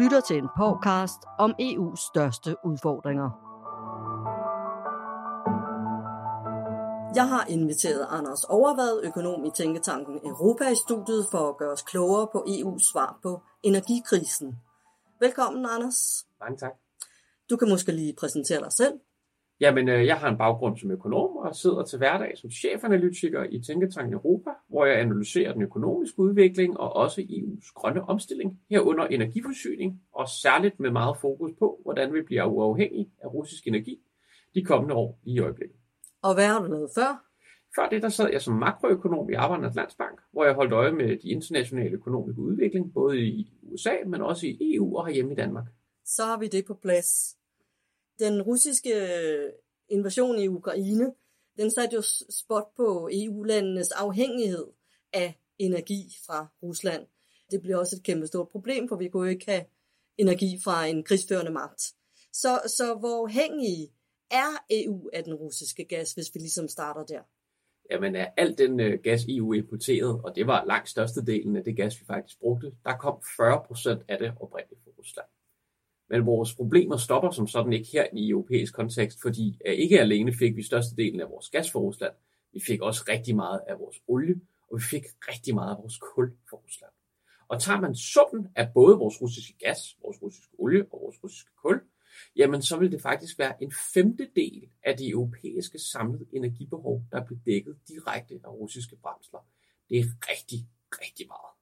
lytter til en podcast om EU's største udfordringer. Jeg har inviteret Anders Overvad, økonom i Tænketanken Europa, i studiet for at gøre os klogere på EU's svar på energikrisen. Velkommen, Anders. Mange tak. Du kan måske lige præsentere dig selv. Jamen, øh, jeg har en baggrund som økonom og sidder til hverdag som chefanalytiker i Tænketanken Europa, hvor jeg analyserer den økonomiske udvikling og også EU's grønne omstilling, herunder energiforsyning, og særligt med meget fokus på, hvordan vi bliver uafhængige af russisk energi de kommende år i øjeblikket. Og hvad har du lavet før? Før det, der sad jeg som makroøkonom i Arbejdernes Landsbank, hvor jeg holdt øje med de internationale økonomiske udvikling, både i USA, men også i EU og herhjemme i Danmark. Så har vi det på plads. Den russiske øh, invasion i Ukraine, den satte jo spot på EU-landenes afhængighed af energi fra Rusland. Det bliver også et kæmpe stort problem, for vi kunne jo ikke have energi fra en krigsførende magt. Så, så hvor afhængige er EU af den russiske gas, hvis vi ligesom starter der? Jamen af al den øh, gas EU importerede, og det var langt størstedelen af det gas, vi faktisk brugte, der kom 40 procent af det oprindeligt fra Rusland. Men vores problemer stopper som sådan ikke her i europæisk kontekst, fordi øh, ikke alene fik vi størstedelen af vores gas fra Rusland, vi fik også rigtig meget af vores olie, og vi fik rigtig meget af vores kul fra Rusland. Og tager man summen af både vores russiske gas, vores russiske olie og vores russiske kul, jamen så vil det faktisk være en femtedel af det europæiske samlede energibehov, der bliver dækket direkte af russiske brændsler. Det er rigtig, rigtig meget.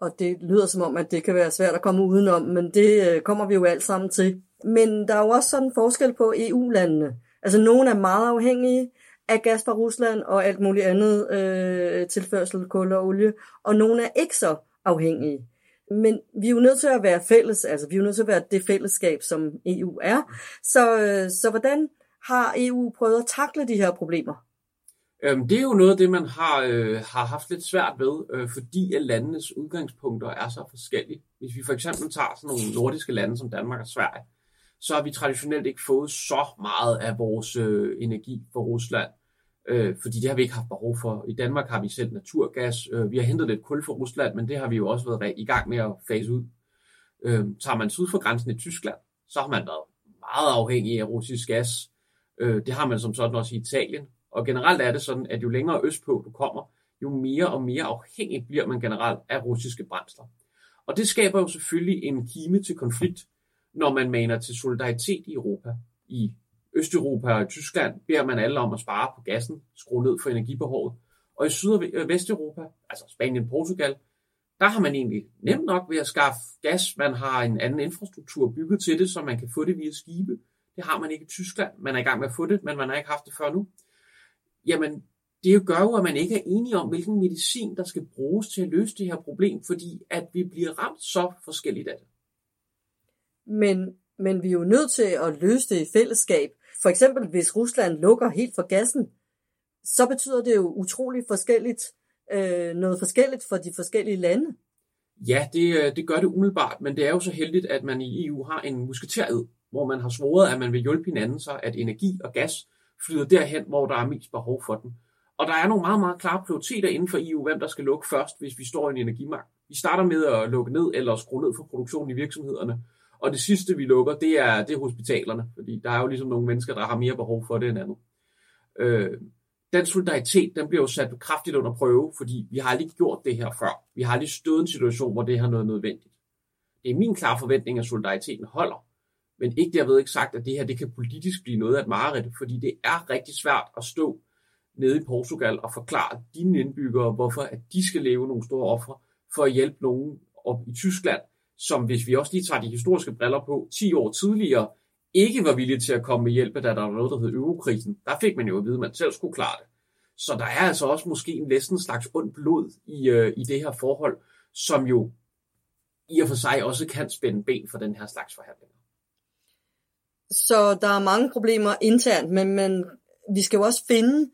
Og det lyder som om, at det kan være svært at komme udenom, men det øh, kommer vi jo alt sammen til. Men der er jo også sådan en forskel på EU-landene. Altså nogle er meget afhængige af gas fra Rusland og alt muligt andet øh, tilførsel, kul og olie, og nogle er ikke så afhængige. Men vi er jo nødt til at være fælles, altså vi er jo nødt til at være det fællesskab, som EU er. Så, øh, så hvordan har EU prøvet at takle de her problemer? Øhm, det er jo noget af det, man har, øh, har haft lidt svært ved, øh, fordi at landenes udgangspunkter er så forskellige. Hvis vi for eksempel tager sådan nogle nordiske lande som Danmark og Sverige, så har vi traditionelt ikke fået så meget af vores øh, energi fra Rusland, øh, fordi det har vi ikke haft behov for. I Danmark har vi selv naturgas, øh, vi har hentet lidt kul fra Rusland, men det har vi jo også været i gang med at fase ud. Øh, tager man syd for grænsen i Tyskland, så har man været meget afhængig af russisk gas. Øh, det har man som sådan også i Italien, og generelt er det sådan, at jo længere østpå du kommer, jo mere og mere afhængig bliver man generelt af russiske brændsler. Og det skaber jo selvfølgelig en kime til konflikt, når man maner til solidaritet i Europa. I Østeuropa og Tyskland beder man alle om at spare på gassen, skrue ned for energibehovet. Og i Syd- og Vesteuropa, altså Spanien og Portugal, der har man egentlig nemt nok ved at skaffe gas. Man har en anden infrastruktur bygget til det, så man kan få det via skibe. Det har man ikke i Tyskland. Man er i gang med at få det, men man har ikke haft det før nu jamen det gør jo, at man ikke er enige om, hvilken medicin, der skal bruges til at løse det her problem, fordi at vi bliver ramt så forskelligt af det. Men, men vi er jo nødt til at løse det i fællesskab. For eksempel, hvis Rusland lukker helt for gassen, så betyder det jo utroligt forskelligt, øh, noget forskelligt for de forskellige lande. Ja, det, øh, det gør det umiddelbart, men det er jo så heldigt, at man i EU har en musketered, hvor man har svoret, at man vil hjælpe hinanden, så at energi og gas flyder derhen, hvor der er mest behov for den. Og der er nogle meget, meget klare prioriteter inden for EU, hvem der skal lukke først, hvis vi står i en energimagt. Vi starter med at lukke ned eller skrue ned for produktionen i virksomhederne. Og det sidste, vi lukker, det er, det er hospitalerne, fordi der er jo ligesom nogle mennesker, der har mere behov for det end andet. Øh, den solidaritet, den bliver jo sat kraftigt under prøve, fordi vi har aldrig gjort det her før. Vi har aldrig stået i en situation, hvor det her er noget nødvendigt. Det er min klare forventning, at solidariteten holder. Men ikke derved ikke sagt, at det her det kan politisk blive noget af et mareridt, fordi det er rigtig svært at stå nede i Portugal og forklare dine indbyggere, hvorfor at de skal leve nogle store ofre for at hjælpe nogen op i Tyskland, som hvis vi også lige tager de historiske briller på, 10 år tidligere ikke var villige til at komme med hjælp, da der var noget, der hed eurokrisen. Der fik man jo at vide, at man selv skulle klare det. Så der er altså også måske en næsten slags ondt blod i, øh, i det her forhold, som jo i og for sig også kan spænde ben for den her slags forhandlinger. Så der er mange problemer internt, men, men vi skal jo også finde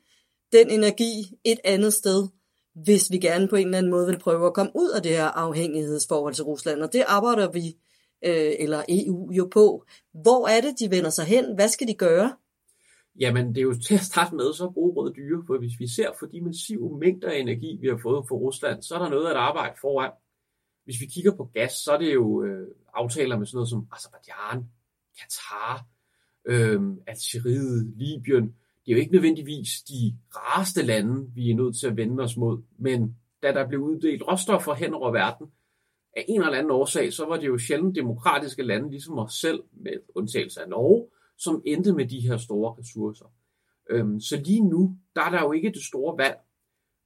den energi et andet sted, hvis vi gerne på en eller anden måde vil prøve at komme ud af det her afhængighedsforhold til Rusland. Og det arbejder vi, øh, eller EU jo på. Hvor er det, de vender sig hen? Hvad skal de gøre? Jamen, det er jo til at starte med så gode røde dyre, for hvis vi ser for de massive mængder af energi, vi har fået fra Rusland, så er der noget at arbejde foran. Hvis vi kigger på gas, så er det jo øh, aftaler med sådan noget som Azerbaijan, Katar, øh, Algeriet, Libyen. Det er jo ikke nødvendigvis de rareste lande, vi er nødt til at vende os mod, men da der blev uddelt råstoffer hen over verden, af en eller anden årsag, så var det jo sjældent demokratiske lande, ligesom os selv, med undtagelse af Norge, som endte med de her store ressourcer. Øhm, så lige nu, der er der jo ikke det store valg.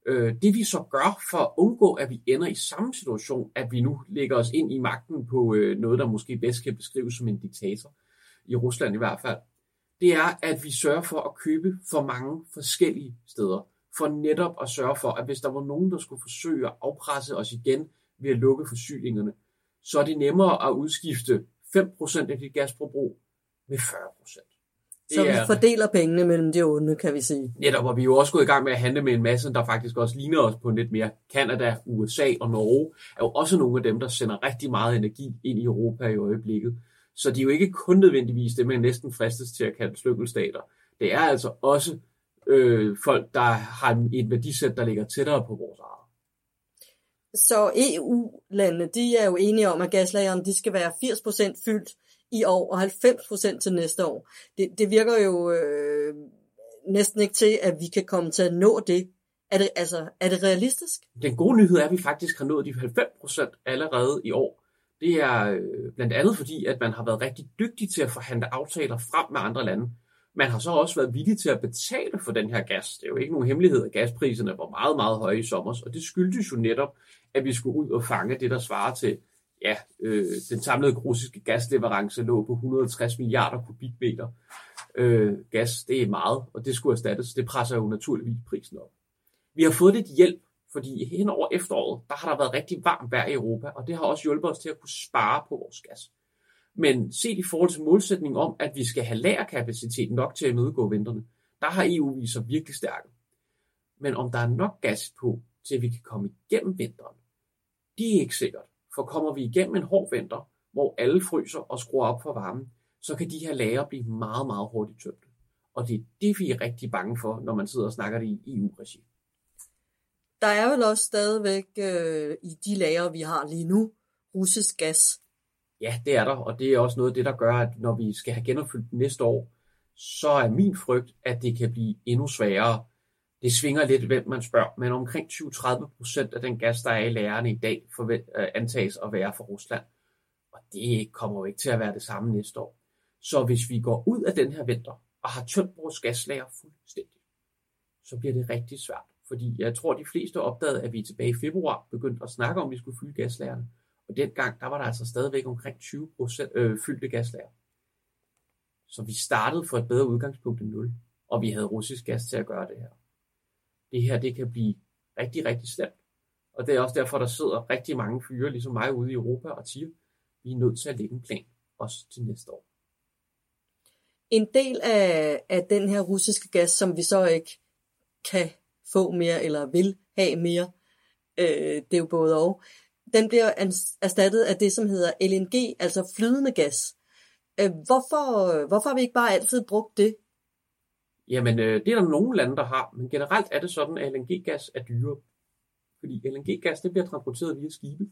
Øh, det vi så gør for at undgå, at vi ender i samme situation, at vi nu lægger os ind i magten på øh, noget, der måske bedst kan beskrives som en diktator, i Rusland i hvert fald, det er, at vi sørger for at købe for mange forskellige steder, for netop at sørge for, at hvis der var nogen, der skulle forsøge at afpresse os igen ved at lukke forsyningerne, så er det nemmere at udskifte 5% af dit gasforbrug med 40%. Så vi fordeler pengene mellem de onde, kan vi sige. Netop, og vi er jo også gået i gang med at handle med en masse, der faktisk også ligner os på lidt mere. Kanada, USA og Norge er jo også nogle af dem, der sender rigtig meget energi ind i Europa i øjeblikket. Så de er jo ikke kun nødvendigvis det, man næsten fristes til at kalde slykkelstater. Det er altså også øh, folk, der har et værdisæt, der ligger tættere på vores eget. Så EU-landene, de er jo enige om, at gaslagerne de skal være 80% fyldt i år og 90% til næste år. Det, det virker jo øh, næsten ikke til, at vi kan komme til at nå det. Er det, altså, er det realistisk? Den gode nyhed er, at vi faktisk har nået de 90% allerede i år. Det er øh, blandt andet fordi, at man har været rigtig dygtig til at forhandle aftaler frem med andre lande. Man har så også været villig til at betale for den her gas. Det er jo ikke nogen hemmelighed, at gaspriserne var meget, meget høje i sommer, og det skyldtes jo netop, at vi skulle ud og fange det, der svarer til, ja, øh, den samlede russiske gasleverance lå på 160 milliarder kubikmeter øh, gas. Det er meget, og det skulle erstattes. Det presser jo naturligvis prisen op. Vi har fået lidt hjælp, fordi hen over efteråret, der har der været rigtig varmt vejr i Europa, og det har også hjulpet os til at kunne spare på vores gas. Men set i forhold til målsætningen om, at vi skal have lagerkapacitet nok til at imødegå vinterne, der har EU vist sig virkelig stærke. Men om der er nok gas på, til at vi kan komme igennem vinteren, det er ikke sikkert. For kommer vi igennem en hård vinter, hvor alle fryser og skruer op for varmen, så kan de her lager blive meget, meget hurtigt tømte. Og det er det, vi er rigtig bange for, når man sidder og snakker det i EU-regi. Der er vel også stadigvæk øh, i de lager, vi har lige nu, russisk gas. Ja, det er der, og det er også noget af det, der gør, at når vi skal have genopfyldt næste år, så er min frygt, at det kan blive endnu sværere. Det svinger lidt, hvem man spørger, men omkring 20-30 procent af den gas, der er i lærerne i dag, forvent, øh, antages at være fra Rusland. Og det kommer jo ikke til at være det samme næste år. Så hvis vi går ud af den her vinter og har tømt vores gaslager fuldstændig, så bliver det rigtig svært. Fordi jeg tror, de fleste opdagede, at vi tilbage i februar begyndte at snakke om, at vi skulle fylde gaslagerne. Og dengang, der var der altså stadigvæk omkring 20 procent øh, fyldte gaslager. Så vi startede for et bedre udgangspunkt end 0, og vi havde russisk gas til at gøre det her. Det her, det kan blive rigtig, rigtig slemt. Og det er også derfor, der sidder rigtig mange fyre, ligesom mig ude i Europa, og siger, vi er nødt til at lægge en plan, også til næste år. En del af, af den her russiske gas, som vi så ikke kan få mere, eller vil have mere, øh, det er jo både og, den bliver erstattet af det, som hedder LNG, altså flydende gas. Øh, hvorfor, hvorfor har vi ikke bare altid brugt det? Jamen, øh, det er der nogle lande, der har, men generelt er det sådan, at LNG-gas er dyre. Fordi LNG-gas, det bliver transporteret via skibe,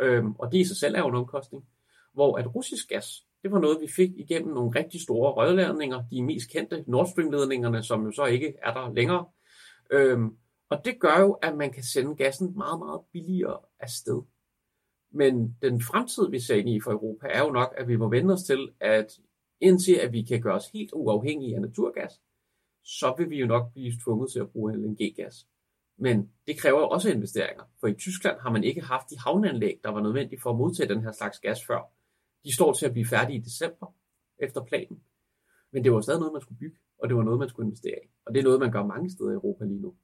øhm, og det i sig selv er jo en omkostning. Hvor at russisk gas, det var noget, vi fik igennem nogle rigtig store rørledninger, de mest kendte Nord Stream-ledningerne, som jo så ikke er der længere. Øhm, og det gør jo, at man kan sende gassen meget, meget billigere afsted. Men den fremtid, vi ser ind i for Europa, er jo nok, at vi må vende os til, at indtil at vi kan gøre os helt uafhængige af naturgas, så vil vi jo nok blive tvunget til at bruge LNG-gas. Men det kræver også investeringer, for i Tyskland har man ikke haft de havneanlæg, der var nødvendige for at modtage den her slags gas før. De står til at blive færdige i december, efter planen. Men det var stadig noget, man skulle bygge, og det var noget, man skulle investere i. Og det er noget, man gør mange steder i Europa lige nu.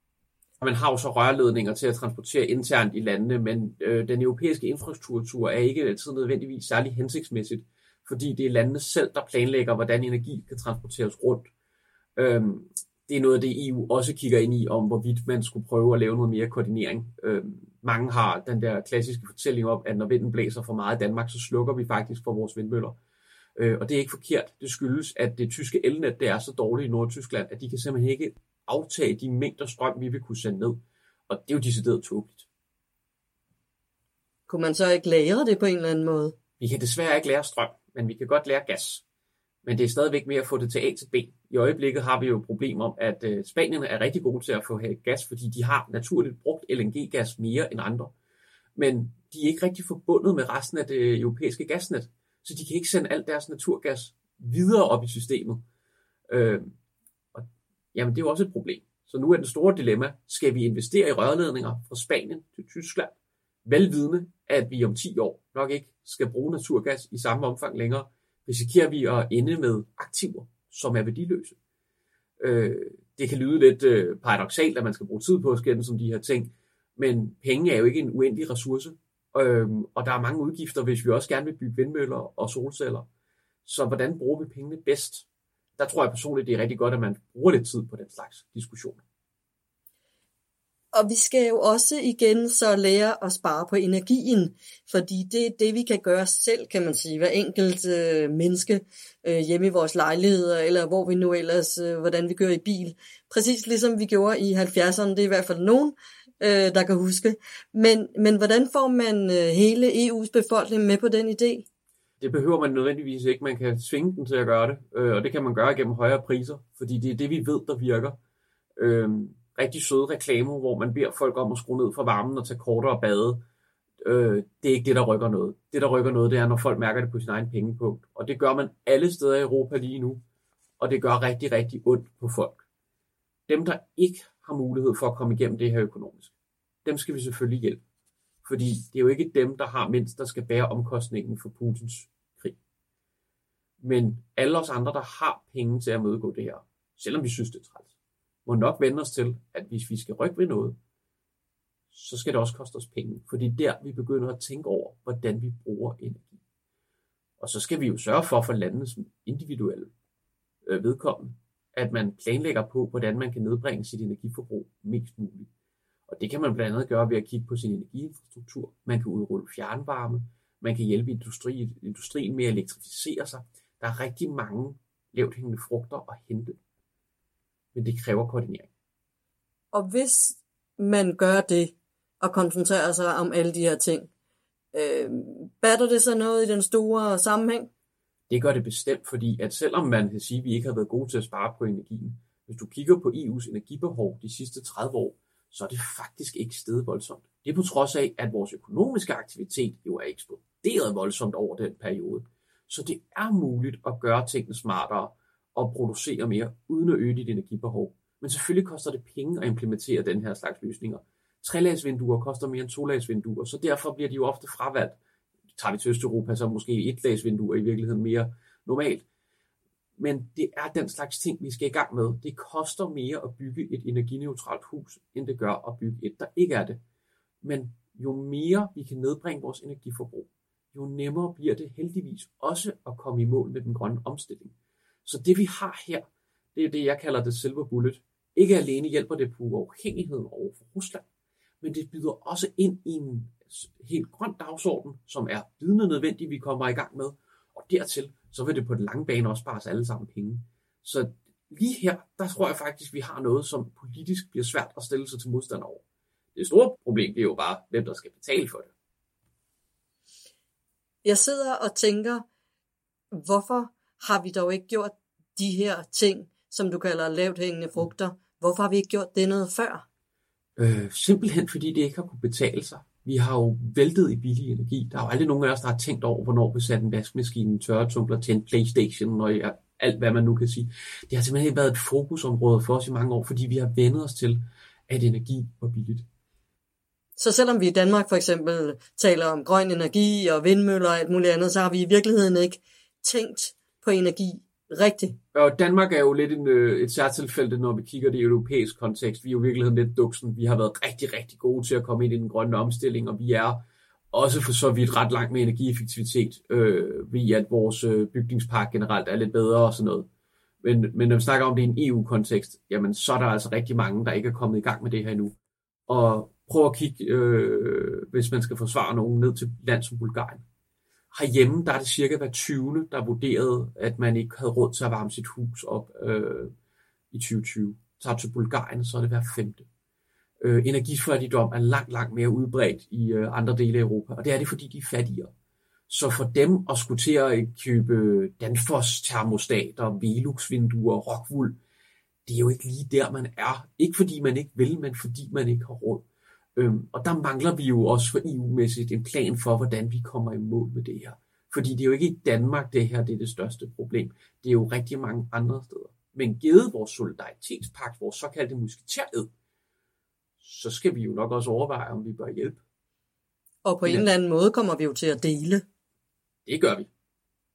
Og man har jo så rørledninger til at transportere internt i landene, men øh, den europæiske infrastruktur er ikke altid nødvendigvis særlig hensigtsmæssigt, fordi det er landene selv, der planlægger, hvordan energi kan transporteres rundt. Øhm, det er noget af det, EU også kigger ind i, om hvorvidt man skulle prøve at lave noget mere koordinering. Øhm, mange har den der klassiske fortælling om, at når vinden blæser for meget i Danmark, så slukker vi faktisk for vores vindmøller. Øh, og det er ikke forkert. Det skyldes, at det tyske elnet det er så dårligt i Nordtyskland, at de kan simpelthen ikke aftage de mængder strøm, vi vil kunne sende ned. Og det er jo decideret tåbeligt. kunne man så ikke lære det på en eller anden måde? Vi kan desværre ikke lære strøm, men vi kan godt lære gas. Men det er stadigvæk med at få det til A til B. I øjeblikket har vi jo et problem om, at øh, spanierne er rigtig gode til at få gas, fordi de har naturligt brugt LNG-gas mere end andre. Men de er ikke rigtig forbundet med resten af det europæiske gasnet, så de kan ikke sende alt deres naturgas videre op i systemet. Øh, og, jamen, det er jo også et problem. Så nu er det store dilemma, skal vi investere i rørledninger fra Spanien til Tyskland, velvidende, at vi om 10 år nok ikke skal bruge naturgas i samme omfang længere, risikerer vi at ende med aktiver, som er værdiløse. Øh, det kan lyde lidt øh, paradoxalt, at man skal bruge tid på at skændes som de her ting, men penge er jo ikke en uendelig ressource, øh, og der er mange udgifter, hvis vi også gerne vil bygge vindmøller og solceller. Så hvordan bruger vi pengene bedst? Der tror jeg personligt, det er rigtig godt, at man bruger lidt tid på den slags diskussioner. Og vi skal jo også igen så lære at spare på energien, fordi det er det, vi kan gøre selv, kan man sige, hver enkelt øh, menneske øh, hjemme i vores lejligheder, eller hvor vi nu ellers, øh, hvordan vi kører i bil. Præcis ligesom vi gjorde i 70'erne, det er i hvert fald nogen, øh, der kan huske. Men, men hvordan får man øh, hele EU's befolkning med på den idé? Det behøver man nødvendigvis ikke. Man kan svinge den til at gøre det, øh, og det kan man gøre gennem højere priser, fordi det er det, vi ved, der virker. Øh, rigtig søde reklamer, hvor man beder folk om at skrue ned for varmen og tage kortere bade. Øh, det er ikke det, der rykker noget. Det, der rykker noget, det er, når folk mærker det på sin egen pengepunkt. Og det gør man alle steder i Europa lige nu. Og det gør rigtig, rigtig ondt på folk. Dem, der ikke har mulighed for at komme igennem det her økonomisk, dem skal vi selvfølgelig hjælpe. Fordi det er jo ikke dem, der har mindst, der skal bære omkostningen for Putins krig. Men alle os andre, der har penge til at modgå det her, selvom vi synes, det er træls, må nok vende os til, at hvis vi skal rykke ved noget, så skal det også koste os penge. Fordi der vi begynder at tænke over, hvordan vi bruger energi. Og så skal vi jo sørge for for landenes individuelle øh, vedkommende, at man planlægger på, hvordan man kan nedbringe sit energiforbrug mest muligt. Og det kan man blandt andet gøre ved at kigge på sin energiinfrastruktur. Man kan udrulle fjernvarme. Man kan hjælpe industri, industrien med at elektrificere sig. Der er rigtig mange lavt hængende frugter at hente men det kræver koordinering. Og hvis man gør det, og koncentrerer sig om alle de her ting, øh, batter det så noget i den store sammenhæng? Det gør det bestemt, fordi at selvom man kan sige, at vi ikke har været gode til at spare på energien, hvis du kigger på EU's energibehov de sidste 30 år, så er det faktisk ikke steget voldsomt. Det er på trods af, at vores økonomiske aktivitet jo er eksploderet voldsomt over den periode. Så det er muligt at gøre tingene smartere, og producere mere, uden at øge dit energibehov. Men selvfølgelig koster det penge at implementere den her slags løsninger. Trelagsvinduer koster mere end tolagsvinduer, så derfor bliver de jo ofte fravalgt. Tager vi til Østeuropa, så måske etlagsvinduer i virkeligheden mere normalt. Men det er den slags ting, vi skal i gang med. Det koster mere at bygge et energineutralt hus, end det gør at bygge et, der ikke er det. Men jo mere vi kan nedbringe vores energiforbrug, jo nemmere bliver det heldigvis også at komme i mål med den grønne omstilling. Så det vi har her, det er det, jeg kalder det silver bullet. Ikke alene hjælper det på uafhængigheden over for Rusland, men det byder også ind i en helt grøn dagsorden, som er vidende nødvendig, vi kommer i gang med. Og dertil, så vil det på den lange bane også spare os alle sammen penge. Så lige her, der tror jeg faktisk, vi har noget, som politisk bliver svært at stille sig til modstand over. Det store problem det er jo bare, hvem der skal betale for det. Jeg sidder og tænker, hvorfor har vi dog ikke gjort de her ting, som du kalder lavt hængende frugter? Hvorfor har vi ikke gjort det noget før? Øh, simpelthen fordi det ikke har kunne betale sig. Vi har jo væltet i billig energi. Der er jo aldrig nogen af os, der har tænkt over, hvornår vi satte en vaskemaskine, en tørretumbler til en Playstation, og ja, alt hvad man nu kan sige. Det har simpelthen ikke været et fokusområde for os i mange år, fordi vi har vendet os til, at energi var billigt. Så selvom vi i Danmark for eksempel taler om grøn energi og vindmøller og alt muligt andet, så har vi i virkeligheden ikke tænkt på energi rigtigt. Og Danmark er jo lidt en, øh, et særtilfælde, når vi kigger det i europæisk kontekst. Vi er jo i virkeligheden lidt duksen. Vi har været rigtig, rigtig gode til at komme ind i den grønne omstilling, og vi er også for så vidt ret langt med energieffektivitet, øh, ved at vores øh, bygningspark generelt er lidt bedre og sådan noget. Men, men når vi snakker om det i en EU-kontekst, jamen så er der altså rigtig mange, der ikke er kommet i gang med det her endnu. Og prøv at kigge, øh, hvis man skal forsvare nogen, ned til land som Bulgarien. Herhjemme der er det cirka hver 20. der vurderede, at man ikke havde råd til at varme sit hus op øh, i 2020. Så til Bulgarien, så er det hver femte. Øh, energifattigdom er langt, langt mere udbredt i øh, andre dele af Europa, og det er det, fordi de er fattigere. Så for dem at skulle til at købe Danfoss termostater, Velux-vinduer, Rockwool, det er jo ikke lige der, man er. Ikke fordi man ikke vil, men fordi man ikke har råd. Øhm, og der mangler vi jo også for EU-mæssigt en plan for, hvordan vi kommer i mål med det her. Fordi det er jo ikke i Danmark, det her det er det største problem. Det er jo rigtig mange andre steder. Men givet vores solidaritetspagt, vores såkaldte musketæred, så skal vi jo nok også overveje, om vi bør hjælpe. Og på en eller anden måde kommer vi jo til at dele. Det gør vi.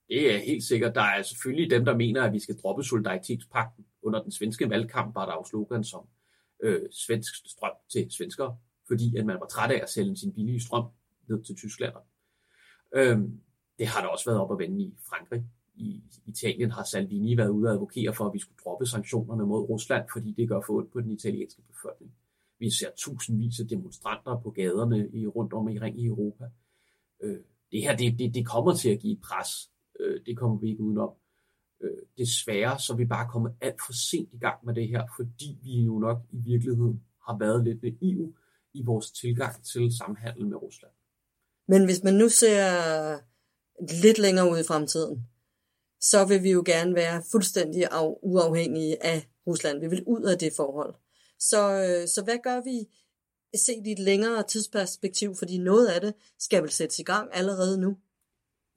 Det er helt sikkert. Der er selvfølgelig dem, der mener, at vi skal droppe solidaritetspakten. Under den svenske valgkamp var der jo slogan som øh, svensk strøm til svenskere, fordi at man var træt af at sælge sin billige strøm ned til Tyskland. Øhm, det har der også været op at vende i Frankrig. I Italien har Salvini været ude og advokere for, at vi skulle droppe sanktionerne mod Rusland, fordi det gør for ondt på den italienske befolkning. Vi ser tusindvis af demonstranter på gaderne i, rundt om i ring i Europa. Øh, det her, det, det, det kommer til at give et pres. Øh, det kommer vi ikke udenom. Øh, desværre så er vi bare kommet alt for sent i gang med det her, fordi vi jo nok i virkeligheden har været lidt naive i vores tilgang til samhandel med Rusland. Men hvis man nu ser lidt længere ud i fremtiden, så vil vi jo gerne være fuldstændig uafhængige af Rusland. Vi vil ud af det forhold. Så, øh, så hvad gør vi set i et længere tidsperspektiv? Fordi noget af det skal vel sættes i gang allerede nu.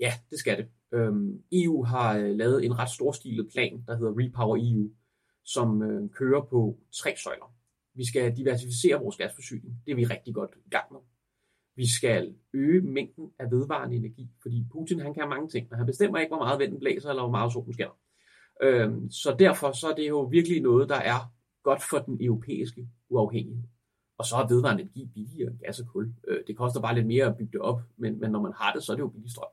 Ja, det skal det. Øhm, EU har øh, lavet en ret storstilet plan, der hedder Repower EU, som øh, kører på tre søjler. Vi skal diversificere vores gasforsyning. Det er vi rigtig godt i gang med. Vi skal øge mængden af vedvarende energi, fordi Putin han kan mange ting, men han bestemmer ikke, hvor meget vinden blæser eller hvor meget solen skinner. Øhm, så derfor så er det jo virkelig noget, der er godt for den europæiske uafhængighed. Og så er vedvarende energi billigere end gas og kul. Øh, det koster bare lidt mere at bygge det op, men, men når man har det, så er det jo billig strøm.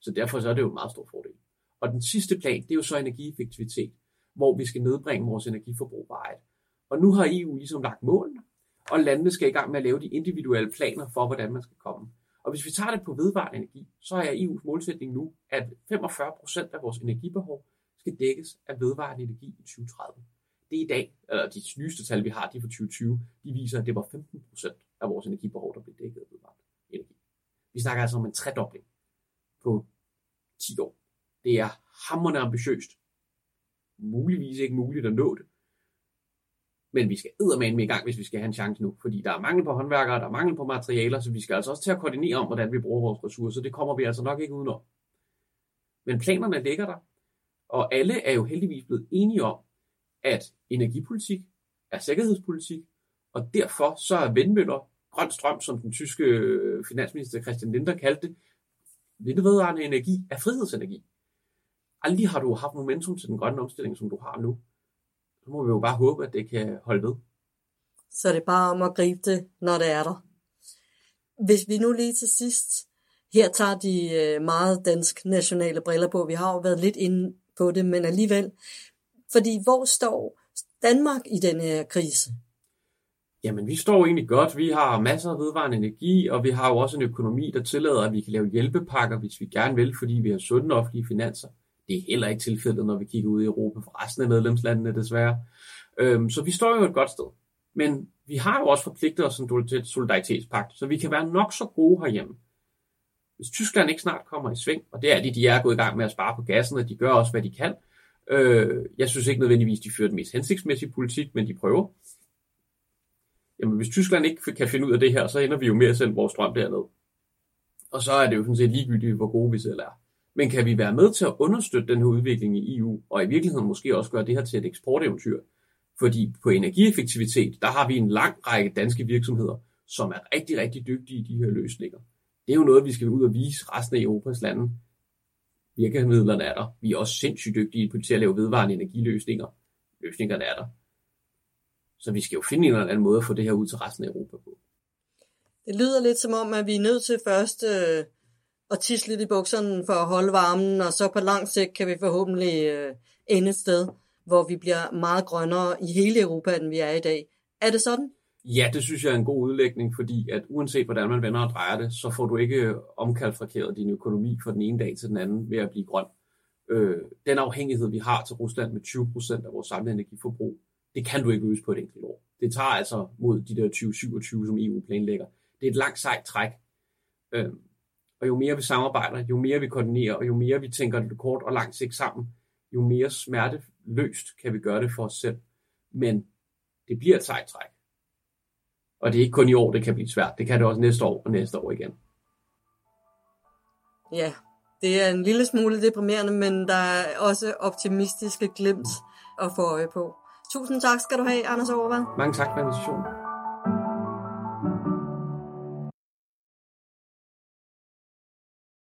Så derfor så er det jo en meget stor fordel. Og den sidste plan, det er jo så energieffektivitet, hvor vi skal nedbringe vores energiforbrug vejet. Og nu har EU ligesom lagt målene, og landene skal i gang med at lave de individuelle planer for, hvordan man skal komme. Og hvis vi tager det på vedvarende energi, så er EU's målsætning nu, at 45% af vores energibehov skal dækkes af vedvarende energi i 2030. Det er i dag, eller de nyeste tal, vi har, de fra 2020, de viser, at det var 15% af vores energibehov, der blev dækket af vedvarende energi. Vi snakker altså om en tredobling på 10 år. Det er hammerne ambitiøst. Muligvis ikke muligt at nå det, men vi skal eddermame med i gang, hvis vi skal have en chance nu, fordi der er mangel på håndværkere, der er mangel på materialer, så vi skal altså også til at koordinere om, hvordan vi bruger vores ressourcer. Det kommer vi altså nok ikke udenom. Men planerne ligger der, og alle er jo heldigvis blevet enige om, at energipolitik er sikkerhedspolitik, og derfor så er vindmøller, grøn strøm, som den tyske øh, finansminister Christian Linder kaldte det, vindvedvarende energi er frihedsenergi. Aldrig har du haft momentum til den grønne omstilling, som du har nu. Så må vi jo bare håbe, at det kan holde ved. Så det er bare om at gribe det, når det er der. Hvis vi nu lige til sidst, her tager de øh, meget dansk nationale briller på, vi har jo været lidt inde på det, men alligevel, fordi hvor står Danmark i den her krise? Jamen, vi står egentlig godt. Vi har masser af vedvarende energi, og vi har jo også en økonomi, der tillader, at vi kan lave hjælpepakker, hvis vi gerne vil, fordi vi har sunde offentlige finanser. Det er heller ikke tilfældet, når vi kigger ud i Europa for resten af medlemslandene, desværre. Øhm, så vi står jo et godt sted. Men vi har jo også forpligtet os til et solidaritetspagt, så vi kan være nok så gode herhjemme. Hvis Tyskland ikke snart kommer i sving, og det er de, de er gået i gang med at spare på gassen, og de gør også, hvad de kan. Øh, jeg synes ikke nødvendigvis, de fører den mest hensigtsmæssige politik, men de prøver. Jamen, hvis Tyskland ikke kan finde ud af det her, så ender vi jo med at sende vores strøm derned. Og så er det jo sådan set ligegyldigt, hvor gode vi selv er. Men kan vi være med til at understøtte den her udvikling i EU, og i virkeligheden måske også gøre det her til et eksporteventyr? Fordi på energieffektivitet, der har vi en lang række danske virksomheder, som er rigtig, rigtig dygtige i de her løsninger. Det er jo noget, vi skal ud og vise resten af Europas lande. Virkemidlerne er der. Vi er også sindssygt dygtige til at lave vedvarende energiløsninger. Løsningerne er der. Så vi skal jo finde en eller anden måde at få det her ud til resten af Europa på. Det lyder lidt som om, at vi er nødt til først øh, at tisse lidt i bukserne for at holde varmen, og så på lang sigt kan vi forhåbentlig øh, ende et sted, hvor vi bliver meget grønnere i hele Europa, end vi er i dag. Er det sådan? Ja, det synes jeg er en god udlægning, fordi at uanset hvordan man vender og drejer det, så får du ikke øh, omkalfrakeret din økonomi fra den ene dag til den anden ved at blive grøn. Øh, den afhængighed, vi har til Rusland med 20% af vores samlede energiforbrug, Det kan du ikke løse på et enkelt år. Det tager altså mod de der 2027, som EU planlægger. Det er et langt sejt træk. Øh, og jo mere vi samarbejder, jo mere vi koordinerer, og jo mere vi tænker det kort og langt sigt sammen, jo mere smerteløst kan vi gøre det for os selv. Men det bliver et sejt træk. Og det er ikke kun i år, det kan blive svært. Det kan det også næste år og næste år igen. Ja, det er en lille smule deprimerende, men der er også optimistiske glimt at få øje på. Tusind tak skal du have, Anders Overvad. Mange tak for invitationen.